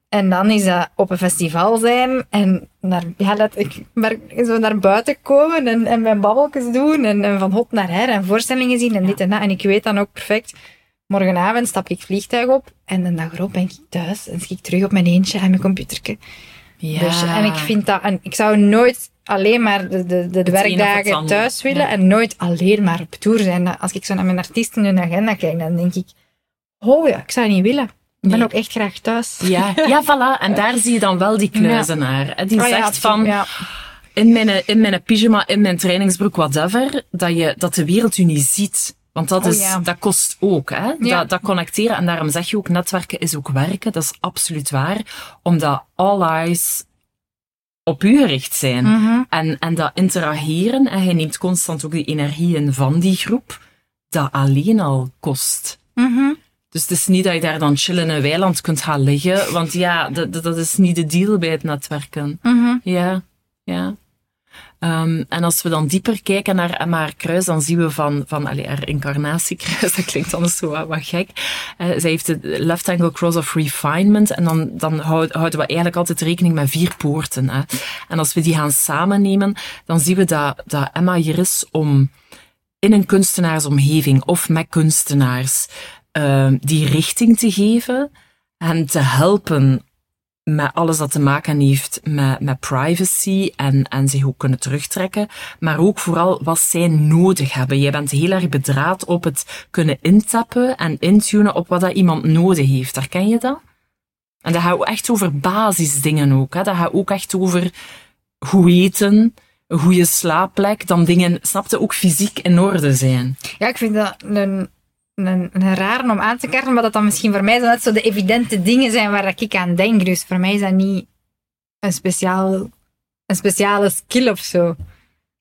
En dan is dat op een festival zijn en naar, ja, dat, ik merk, zo naar buiten komen en, en mijn babbeltjes doen en, en van hot naar her en voorstellingen zien en dit en dat. En ik weet dan ook perfect, morgenavond stap ik vliegtuig op en de dag erop ben ik thuis en zit ik terug op mijn eentje aan mijn computertje. Ja. Dus, en ik vind dat, en ik zou nooit alleen maar de, de, de, werkdagen thuis willen Ja. en nooit alleen maar op tour zijn. Als ik zo naar mijn artiesten hun agenda kijk, dan denk ik, oh ja, ik zou niet willen. Ik ben Nee. ook echt graag thuis. Ja, (laughs) ja, voilà. En daar zie je dan wel die kluizenaar. hè, Die Oh ja, zegt van, ja. in mijn, in mijn pyjama, in mijn trainingsbroek, whatever, dat, je, dat de wereld u niet ziet. Want dat, Oh is, ja. dat kost ook, hè? Ja. Dat, dat connecteren. En daarom zeg je ook, netwerken is ook werken. Dat is absoluut waar. Omdat all eyes op u gericht zijn. Mhm. En, en dat interageren, en je neemt constant ook die energie in van die groep, dat alleen al kost. Mhm. Dus het is niet dat je daar dan chill in een weiland kunt gaan liggen, want ja, dat, dat- dat is niet de deal bij het netwerken. Mhm. Ja, ja. Ehm, en als we dan dieper kijken naar Emma kruis, dan zien we van, van allee, haar incarnatiekruis, (laughs) dat klinkt anders zo wat, gek. Eh, zij heeft de left angle cross of refinement en dan, dan houd- houden we eigenlijk altijd rekening met vier poorten. Hè. En als we die gaan samennemen, dan zien we dat, dat Emma hier is om in een kunstenaarsomgeving of met kunstenaars ehm, die richting te geven en te helpen met alles dat te maken heeft met, met privacy en, en zich ook kunnen terugtrekken, maar ook vooral wat zij nodig hebben. Jij bent heel erg bedraad op het kunnen intappen en intunen op wat dat iemand nodig heeft. Herken je dat? En dat gaat echt over basisdingen ook. Hè? Dat gaat ook echt over goed eten, een goede slaapplek, dan dingen, snapte, ook fysiek in orde zijn. Ja, ik vind dat een, een, een rare om aan te kaarten, maar dat dan misschien voor mij zo net zo de evidente dingen zijn waar ik aan denk. Dus voor mij is dat niet een, speciaal, een speciale skill of zo.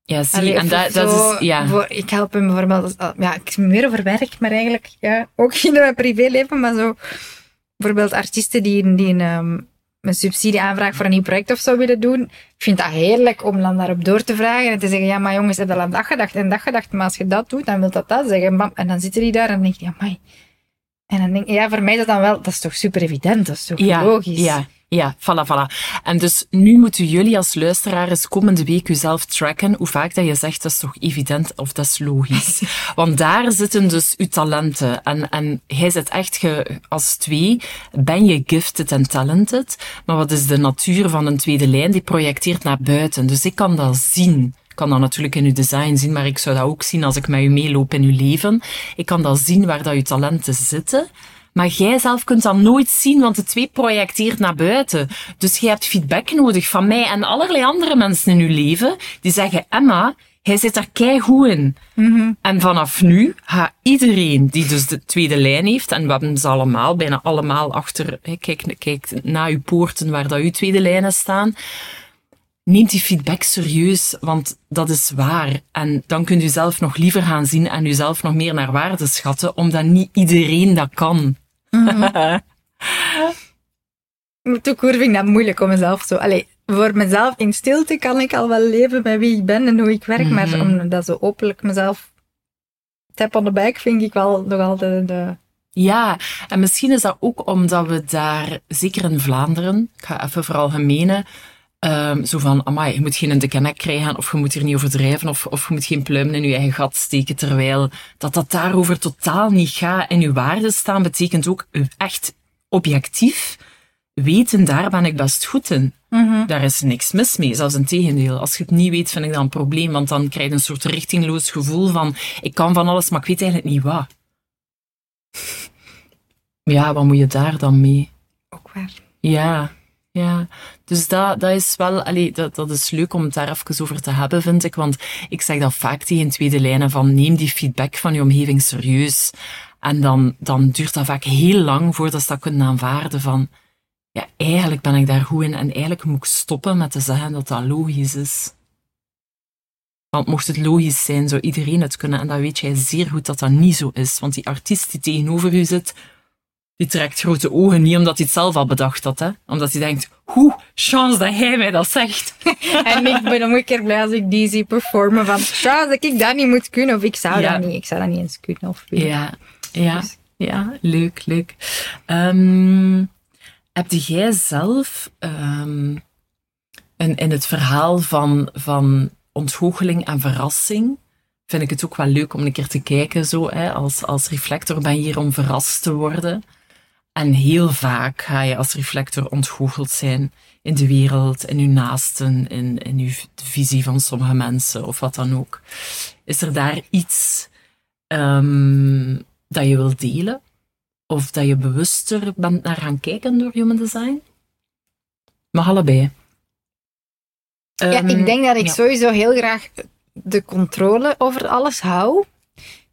Ja, zie, Allee, en dat, dat is, ja. voor- ik help hem bijvoorbeeld, ja, ik meer over werk, maar eigenlijk ja, ook (laughs) in mijn privéleven, maar zo bijvoorbeeld artiesten die, die een, een subsidie aanvraag voor een nieuw project of zo willen doen. Ik vind dat heerlijk om dan daarop door te vragen en te zeggen, ja, maar jongens, heb je al aan dat gedacht en dat gedacht, maar als je dat doet, dan wil dat dat zeggen. Bam. En dan zitten die daar en denk je, ja, maar. En dan denk ik, ja, voor mij is dat dan wel, dat is toch super evident, dat is toch Ja, logisch. ja, Ja, voilà, voilà. En dus nu moeten jullie als luisteraars komende week jezelf tracken hoe vaak dat je zegt, dat is toch evident of dat is logisch. (laughs) Want daar zitten dus uw talenten. En, en hij zit echt, ge, als twee, ben je gifted en talented. Maar wat is de natuur van een tweede lijn? Die projecteert naar buiten. Dus ik kan dat zien. Ik kan dat natuurlijk in uw design zien, maar ik zou dat ook zien als ik met u meeloop in uw leven. Ik kan dat zien waar dat uw talenten zitten. Maar jij zelf kunt dat nooit zien, want de twee projecteert naar buiten. Dus jij hebt feedback nodig van mij en allerlei andere mensen in je leven die zeggen, Emma, hij zit daar keigoed in. Mhm. En vanaf nu gaat iedereen die dus de tweede lijn heeft, en we hebben ze allemaal, bijna allemaal achter, hè, kijk, kijk naar uw poorten waar dat uw tweede lijnen staan, neemt die feedback serieus, want dat is waar. En dan kunt u zelf nog liever gaan zien en uzelf nog meer naar waarde schatten, omdat niet iedereen dat kan. (laughs) Toen vind ik dat moeilijk om mezelf zo... Allee, voor mezelf in stilte kan ik al wel leven bij wie ik ben en hoe ik werk, maar Mhm. om dat zo openlijk mezelf tap on the back vind ik wel nog altijd de... Ja, en misschien is dat ook omdat we daar, zeker in Vlaanderen, ik ga even vooral gemenen, ehm, zo van, amai, je moet geen dikke nek krijgen, of je moet hier niet overdrijven, of, of je moet geen pluimen in je eigen gat steken, terwijl dat dat daarover totaal niet gaat. En uw waarde staan betekent ook echt objectief weten, daar ben ik best goed in. Daar is niks mis mee, zelfs in tegendeel. Als je het niet weet, vind ik dat een probleem, want dan krijg je een soort richtingloos gevoel van, ik kan van alles, maar ik weet eigenlijk niet wat. (laughs) Ja, wat moet je daar dan mee? Ook waar. Ja, ja. Dus dat, dat is wel, allee, dat, dat is leuk om het daar even over te hebben, vind ik. Want ik zeg dat vaak tegen tweede lijnen van neem die feedback van je omgeving serieus. En dan, dan duurt dat vaak heel lang voordat ze dat kunnen aanvaarden van, ja, eigenlijk ben ik daar goed in en eigenlijk moet ik stoppen met te zeggen dat dat logisch is. Want mocht het logisch zijn, zou iedereen het kunnen. En dan weet jij zeer goed dat dat niet zo is. Want die artiest die tegenover u zit, die trekt grote ogen niet omdat hij het zelf al bedacht had. Hè? Omdat hij denkt, hoe chance dat hij mij dat zegt. (laughs) En ik ben omgekeerd blij als ik die zie performen van, zou dat ik dat niet moet kunnen, of ik zou Ja. dat niet, ik zou dat niet eens kunnen of. Ja, ja, Dus- ja, leuk, leuk. Ehm heb jij zelf in, in het verhaal van, van ontgoocheling en verrassing, vind ik het ook wel leuk om een keer te kijken, zo, hè, als, als reflector ben je hier om verrast te worden. En heel vaak ga je als reflector ontgoocheld zijn in de wereld, in uw naasten, in, in uw de visie van sommige mensen of wat dan ook. Is er daar iets ehm, dat je wilt delen? Of dat je bewuster bent naar gaan kijken door Human Design? Mag allebei. Ja, Ehm, ik denk dat ik ja. sowieso heel graag de controle over alles hou.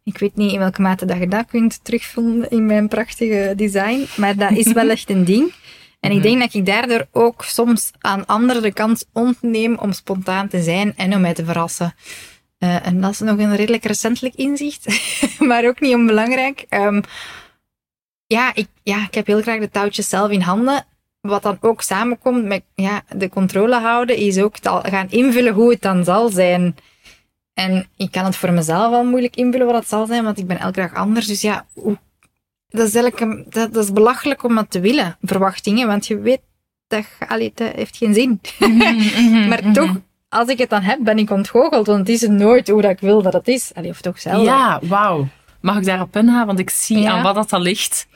Ik weet niet in welke mate dat je dat kunt terugvinden in mijn prachtige design, maar dat is wel echt een ding. En ik Mhm. denk dat ik daardoor ook soms aan anderen de kans ontneem om spontaan te zijn en om mij te verrassen. Eh, en dat is nog een redelijk recentelijk inzicht, (laughs) maar ook niet onbelangrijk. Ehm, ja, ik, ja, ik heb heel graag de touwtjes zelf in handen. Wat dan ook samenkomt met ja, de controle houden, is ook al gaan invullen hoe het dan zal zijn. En ik kan het voor mezelf al moeilijk invullen wat het zal zijn, want ik ben elke dag anders. Dus ja, dat is dat, is belachelijk om dat te willen, verwachtingen, want je weet dat, allee, heeft geen zin. (laughs) maar toch, als ik het dan heb, ben ik ontgoocheld, want het is nooit hoe dat ik wil dat het is. Allee, of toch zelf. Ja, wauw. Mag ik daarop ingaan? Want ik zie Ja. aan wat dat al ligt.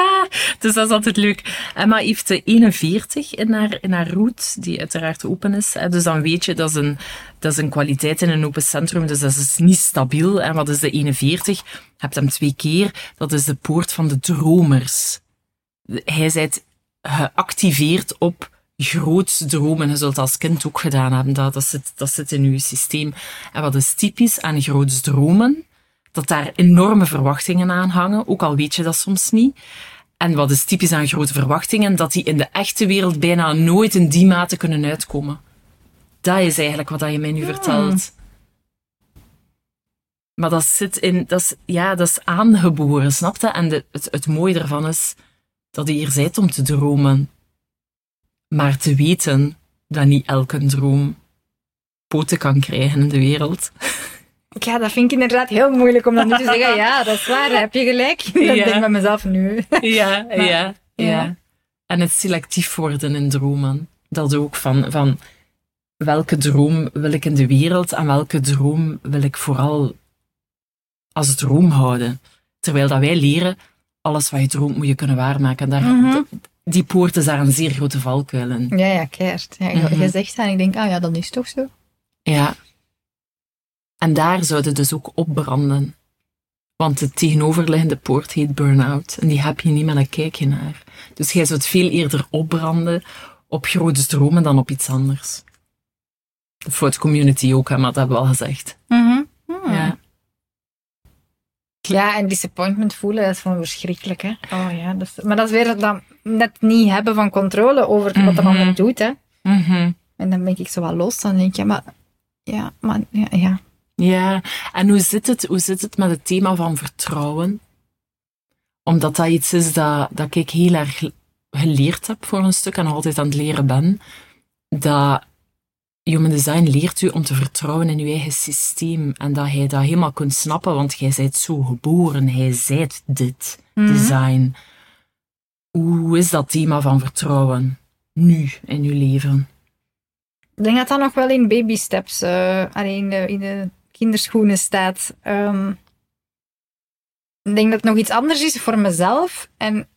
(laughs) dus dat is altijd leuk. Emma heeft de 41 in haar, in haar route, die uiteraard open is. Dus dan weet je, dat is, een, dat is een kwaliteit in een open centrum. Dus dat is niet stabiel. En wat is de 41? Je hebt hem twee keer. Dat is de poort van de dromers. Hij zijt geactiveerd op groots dromen. Je zult als kind ook gedaan hebben. Dat, dat, zit, dat zit in je systeem. En wat is typisch aan groots dromen? Dat daar enorme verwachtingen aan hangen, ook al weet je dat soms niet. En wat is typisch aan grote verwachtingen? Dat die in de echte wereld bijna nooit in die mate kunnen uitkomen. Dat is eigenlijk wat je mij nu vertelt. Maar dat zit in, dat is, ja, dat is aangeboren, snap je? En de, het, het mooie ervan is dat je hier bent om te dromen. Maar te weten dat niet elke droom poten kan krijgen in de wereld. (laughs) Ja, dat vind ik inderdaad heel moeilijk om dan nu te zeggen, (laughs) ja, dat is waar, heb je gelijk. Dat Ja. denk ik bij mezelf nu. (laughs) Ja, Maar- ja, ja. En het selectief worden in dromen. Dat ook van, van welke droom wil ik in de wereld en welke droom wil ik vooral als droom houden. Terwijl dat wij leren, alles wat je droomt moet je kunnen waarmaken. Daar, Mhm. Die poort is daar een zeer grote valkuil in. Ja, ja, keert. Ja, je- Mhm. Je zegt dat en ik denk, ah ja, dat is toch zo. Ja. En daar zouden dus ook opbranden. Want de tegenoverliggende poort heet burn-out. En die heb je niet met een kijkje naar. Dus jij zou het veel eerder opbranden op grote dromen dan op iets anders. De fout community ook, hè, maar dat hebben we al gezegd. Hmm. Ja. Ja, en disappointment voelen, dat is gewoon verschrikkelijk, hè. Oh ja, dat is- maar dat is weer dat net niet hebben van controle over wat de Mhm. ander doet, hè. Mhm. En dan ben ik zo wel los, dan denk ja, maar... Ja, maar... Ja, ja. Ja, en hoe zit het, hoe zit het met het thema van vertrouwen? Omdat dat iets is dat, dat ik heel erg geleerd heb voor een stuk en altijd aan het leren ben. Dat Human Design leert u om te vertrouwen in uw eigen systeem. En dat hij dat helemaal kunt snappen, want jij zijt zo geboren. Hij zijt dit Mhm. design. Hoe is dat thema van vertrouwen nu in uw leven? Ik denk dat dat nog wel in baby steps, eh allee, in, de, in de kinderschoenen staat. Ehm, ik denk dat het nog iets anders is voor mezelf. En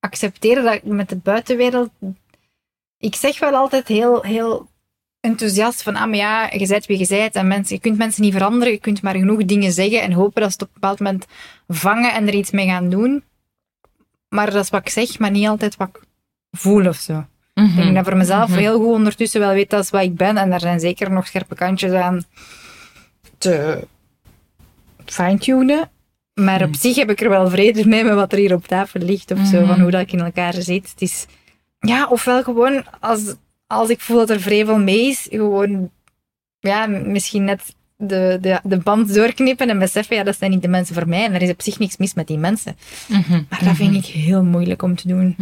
accepteren dat ik met de buitenwereld... Ik zeg wel altijd heel, heel enthousiast van, ah, maar ja, je bent wie je bent. En mensen, je kunt mensen niet veranderen. Je kunt maar genoeg dingen zeggen en hopen dat ze het op een bepaald moment vangen en er iets mee gaan doen. Maar dat is wat ik zeg, maar niet altijd wat ik voel of zo. Ik denk dat voor mezelf Mhm. heel goed ondertussen wel weet dat is wat ik ben. En daar zijn zeker nog scherpe kantjes aan te fine-tunen. Maar op Mhm. zich heb ik er wel vrede mee met wat er hier op tafel ligt. Of zo, Mhm. van hoe dat ik in elkaar zit. Het is, ja, ofwel gewoon als, als ik voel dat er vrevel mee is, gewoon, ja, misschien net de, de, de band doorknippen en beseffen, ja, dat zijn niet de mensen voor mij. En er is op zich niks mis met die mensen. Mhm. Maar dat vind ik heel moeilijk om te doen.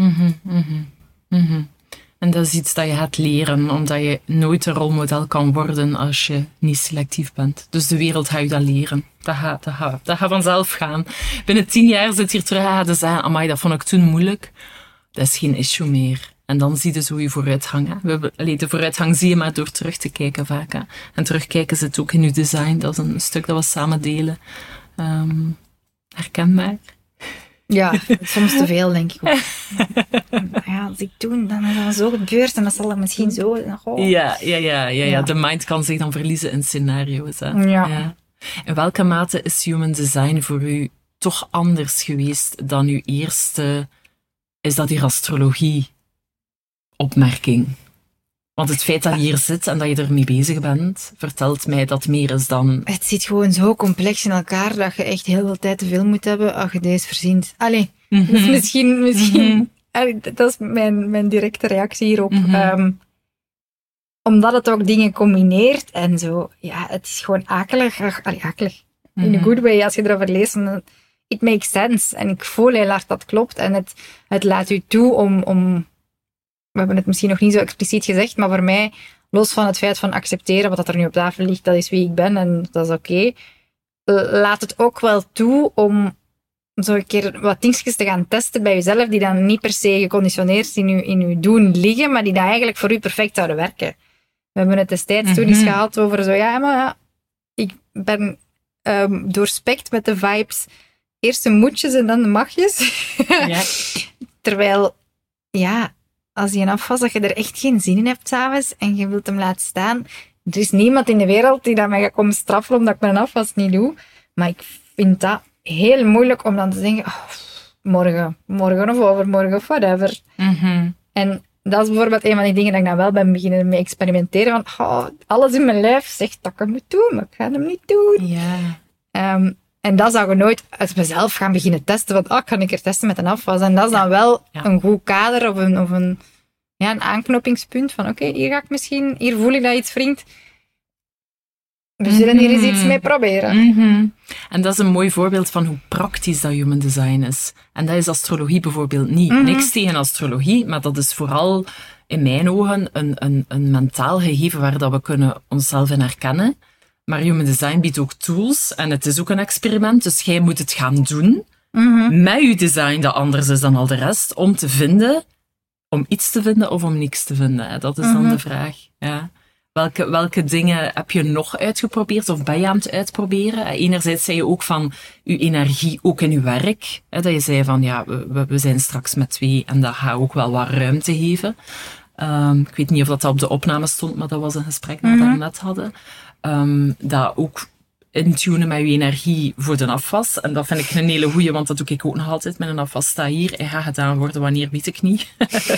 En dat is iets dat je gaat leren, omdat je nooit een rolmodel kan worden als je niet selectief bent. Dus de wereld gaat je dat leren. Dat gaat, dat gaat, dat gaat vanzelf gaan. Binnen tien jaar zit hier terug gaat je zeggen, amai, dat vond ik toen moeilijk. Dat is geen issue meer. En dan zie je zo je vooruitgang. Hè. We allee, de vooruitgang zie je maar door terug te kijken vaak. Hè. En terugkijken zit ook in je design. Dat is een stuk dat we samen delen. Ehm herkenbaar. Ja, (laughs) soms te veel, denk ik ook. (laughs) Maar ja, als ik toen, dan is dat zo gebeurd en dat zal dan misschien zo. Oh. Ja, ja, ja, ja, ja. Ja. De mind kan zich dan verliezen in scenario's. Hè. Ja. In welke mate is human design voor u toch anders geweest dan uw eerste, is dat hier astrologie opmerking? Want het feit dat je hier zit en dat je ermee bezig bent, vertelt mij dat meer is dan... Het zit gewoon zo complex in elkaar dat je echt heel veel tijd te veel moet hebben als je deze verzint. Allee, dus (laughs) misschien, misschien Mhm. allee, dat is mijn, mijn directe reactie hierop. Mhm. Ehm, omdat het ook dingen combineert en zo. Ja, het is gewoon akelig. Ach, Allee, akelig. In a Mhm. good way, als je erover leest. dan- It makes sense. En ik voel heel hard dat klopt. En het, het laat u toe om, om... We hebben het misschien nog niet zo expliciet gezegd, maar voor mij, los van het feit van accepteren wat dat er nu op tafel ligt, dat is wie ik ben en dat is oké. eh, laat het ook wel toe om zo een keer wat dingetjes te gaan testen bij jezelf, die dan niet per se geconditioneerd in je, in uw doen liggen, maar die dan eigenlijk voor u perfect zouden werken. We hebben het destijds toen eens Mhm. gehad over zo, ja, maar ja, ik ben ehm doorspekt met de vibes. Eerst de moedjes en dan de magjes. Ja. (laughs) Terwijl, ja, als je een afwas, dat je er echt geen zin in hebt s'avonds en je wilt hem laten staan. Er is niemand in de wereld die dat mij gaat komen straffen omdat ik mijn afwas niet doe. Maar ik vind dat heel moeilijk om dan te denken, oh, morgen, morgen of overmorgen of whatever. Mhm. En dat is bijvoorbeeld een van die dingen dat ik dan wel ben beginnen mee experimenteren. Van, oh, alles in mijn lijf zegt dat ik hem moet doen, maar ik ga hem niet doen. Ja. Ehm, en dat zou je nooit uit mezelf gaan beginnen testen. Want, ah, kan ik er testen met een afwas? En dat is dan wel Ja. een goed kader of een, of een, ja, een aanknopingspunt van, oké, hier ga ik misschien, hier voel ik dat iets wringt. We zullen hier eens iets Mhm. mee proberen. Mhm. En dat is een mooi voorbeeld van hoe praktisch dat human design is. En dat is astrologie bijvoorbeeld niet. Mhm. Niks tegen astrologie, maar dat is vooral in mijn ogen een, een, een mentaal gegeven waar dat we kunnen onszelf in herkennen. Maar human design biedt ook tools en het is ook een experiment, dus jij moet het gaan doen met je design dat anders is dan al de rest, om te vinden om iets te vinden of om niks te vinden? Dat is dan Mhm. de vraag. Ja. Welke, welke dingen heb je nog uitgeprobeerd of ben je aan het uitproberen? Enerzijds zei je ook van je energie ook in je werk. Hè, dat je zei van ja, we, we- zijn straks met twee en dat gaat ook wel wat ruimte geven. Ehm, ik weet niet of dat op de opname stond, maar dat was een gesprek dat we Mhm. daarnet hadden. Ehm, dat ook intunen met je energie voor de afwas. En dat vind ik een hele goeie, want dat doe ik ook nog altijd met een afwas. Sta hier en gaat gedaan worden, wanneer weet ik niet.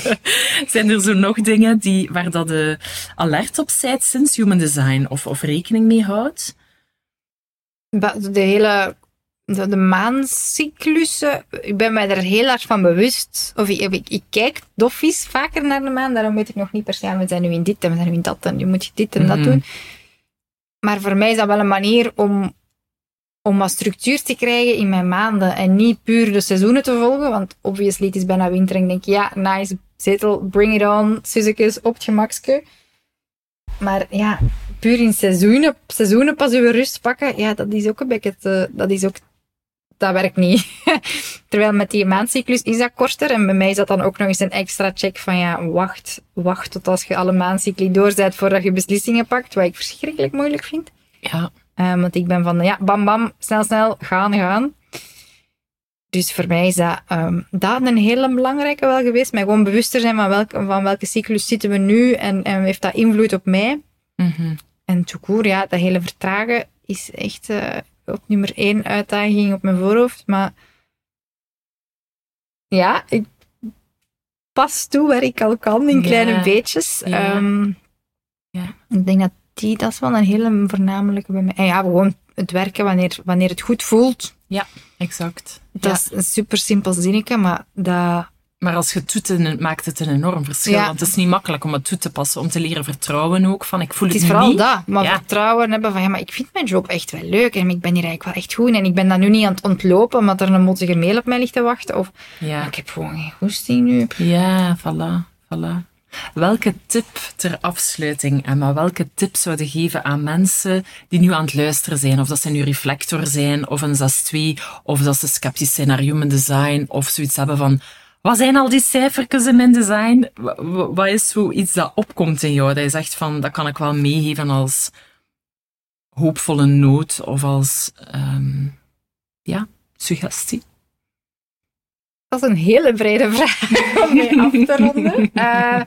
(laughs) Zijn er zo nog dingen die, waar dat de alert op zijt sinds Human Design of, of rekening mee houdt? De hele de, de maancyclussen, ik ben mij er heel erg van bewust. Of ik, ik, ik kijk doffies vaker naar de maan, daarom weet ik nog niet per se, ah, we zijn nu in dit en we zijn nu in dat en nu moet je dit en dat Mhm. doen. Maar voor mij is dat wel een manier om, om wat structuur te krijgen in mijn maanden en niet puur de seizoenen te volgen, want obviously het is bijna winter en ik denk, ja, nice, zetel, bring it on, Suzekes, op het gemakske. Maar ja, puur in seizoenen, seizoenen pas uw rust pakken, ja, dat is ook een beetje te, dat is ook, dat werkt niet. (laughs) Terwijl met die maandcyclus is dat korter en bij mij is dat dan ook nog eens een extra check van ja, wacht, wacht tot als je alle maandcycli door bent voordat je beslissingen pakt, wat ik verschrikkelijk moeilijk vind. Ja, Eh, want ik ben van, ja, bam, bam, snel, snel, gaan, gaan. Dus voor mij is dat, ehm, dat een hele belangrijke wel geweest. Maar gewoon bewuster zijn van, welke, van welke cyclus zitten we nu en, en heeft dat invloed op mij. Mhm. En toekoer, ja, dat hele vertragen is echt eh, op nummer één uitdaging op mijn voorhoofd. Maar ja, ik pas toe waar ik al kan in Ja. kleine beetjes. Ja. Ehm, Ja. Ik denk dat die, dat is wel een hele voornamelijke bij mij. En ja, gewoon het werken wanneer, wanneer het goed voelt. exact. Dat Ja. is een super simpel zinnetje, maar dat... Maar als je het doet, maakt het een enorm verschil. Ja. Want het is niet makkelijk om het toe te passen, om te leren vertrouwen ook. Van, ik voel Het het, is vooral niet. dat. Maar Ja. vertrouwen hebben van, ja, maar ik vind mijn job echt wel leuk. En ik ben hier eigenlijk wel echt goed. En ik ben dat nu niet aan het ontlopen, omdat er een mottige mail op mij ligt te wachten. Of, Ja, ik heb gewoon geen goesting nu. ja voilà, voilà. Welke tip ter afsluiting, Emma? Welke tip zou je geven aan mensen die nu aan het luisteren zijn? Of dat ze nu reflector zijn, of een 6-2, of dat ze sceptisch zijn naar human design, of zoiets hebben van... Wat zijn al die cijfertjes in mijn design? Wa- wa- Wat is zoiets dat opkomt in jou? Dat je zegt van, dat kan ik wel meegeven als hoopvolle noot of als, ehm, ja, suggestie. Dat is een hele brede vraag (laughs) om mee af te ronden. Eh,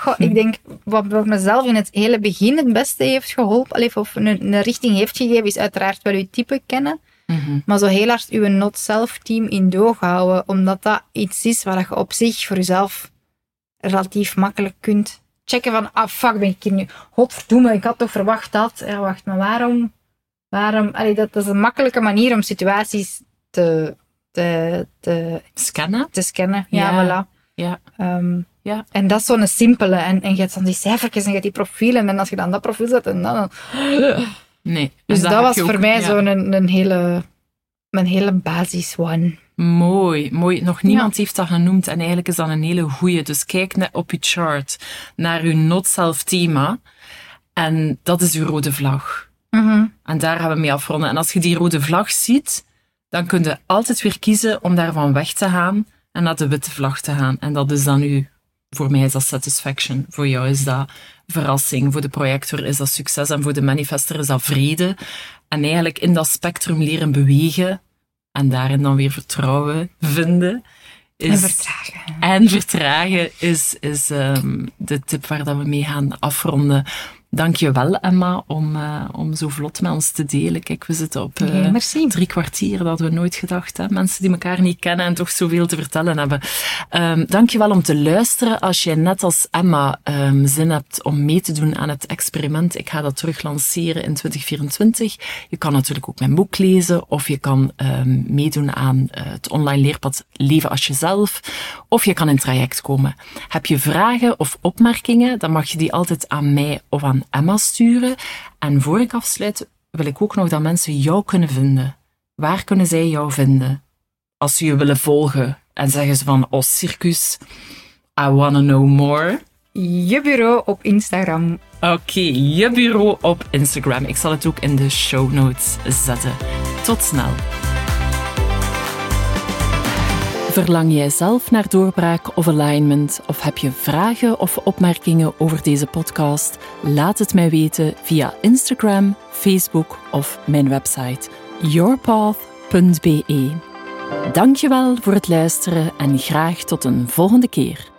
goh, ik denk, wat mezelf in het hele begin het beste heeft geholpen, of een, een richting heeft gegeven, is uiteraard wel uw type kennen. Mhm. Maar zo heel hard uw not-self-team in doog houden, omdat dat iets is waar je op zich voor jezelf relatief makkelijk kunt checken van, ah fuck, ben ik hier nu, godverdomme, ik had toch verwacht dat. Ja, wacht, maar waarom, waarom, allee, dat, dat is een makkelijke manier om situaties te, te, te, Scannen? te scannen. Ja, Ja. voilà. Ja. Ehm, Ja. En dat is zo'n simpele. En, en je hebt dan die cijfertjes en je hebt die profielen. En als je dan dat profiel zet en dan... Nee. Dus dat was voor mij ja. zo'n een, een hele... Mijn hele basis one. Mooi, mooi. Nog niemand heeft dat genoemd en eigenlijk is dat een hele goeie. Dus kijk net op je chart naar uw not-self thema en dat is uw rode vlag. En daar gaan we mee afronden. En als je die rode vlag ziet, dan kun je altijd weer kiezen om daarvan weg te gaan en naar de witte vlag te gaan. En dat is dan u, voor mij is dat satisfaction. Voor jou is dat verrassing. Voor de projector is dat succes. En voor de manifester is dat vrede. En eigenlijk in dat spectrum leren bewegen en daarin dan weer vertrouwen vinden. Is, En vertragen. en vertragen is, is ehm, de tip waar dat we mee gaan afronden. Dank je wel, Emma, om, eh, om zo vlot met ons te delen. Kijk, we zitten op eh, drie kwartier, dat hadden we nooit gedacht. Hè? Mensen die elkaar niet kennen en toch zoveel te vertellen hebben. Ehm Dank je wel om te luisteren. Als jij net als Emma ehm, zin hebt om mee te doen aan het experiment, ik ga dat terug lanceren in 2024. Je kan natuurlijk ook mijn boek lezen, of je kan ehm, meedoen aan eh, het online leerpad Leven als jezelf, of je kan in traject komen. Heb je vragen of opmerkingen, dan mag je die altijd aan mij of aan Emma sturen. En voor ik afsluit, wil ik ook nog dat mensen jou kunnen vinden. Waar kunnen zij jou vinden? Als ze je willen volgen en zeggen ze van, oh circus, I wanna know more. Je bureau op Instagram. Oké, je bureau op Instagram. Ik zal het ook in de show notes zetten. Tot snel. Verlang jij zelf naar doorbraak of alignment? Of heb je vragen of opmerkingen over deze podcast? Laat het mij weten via Instagram, Facebook of mijn website yourpath.be. Dankjewel voor het luisteren en graag tot een volgende keer.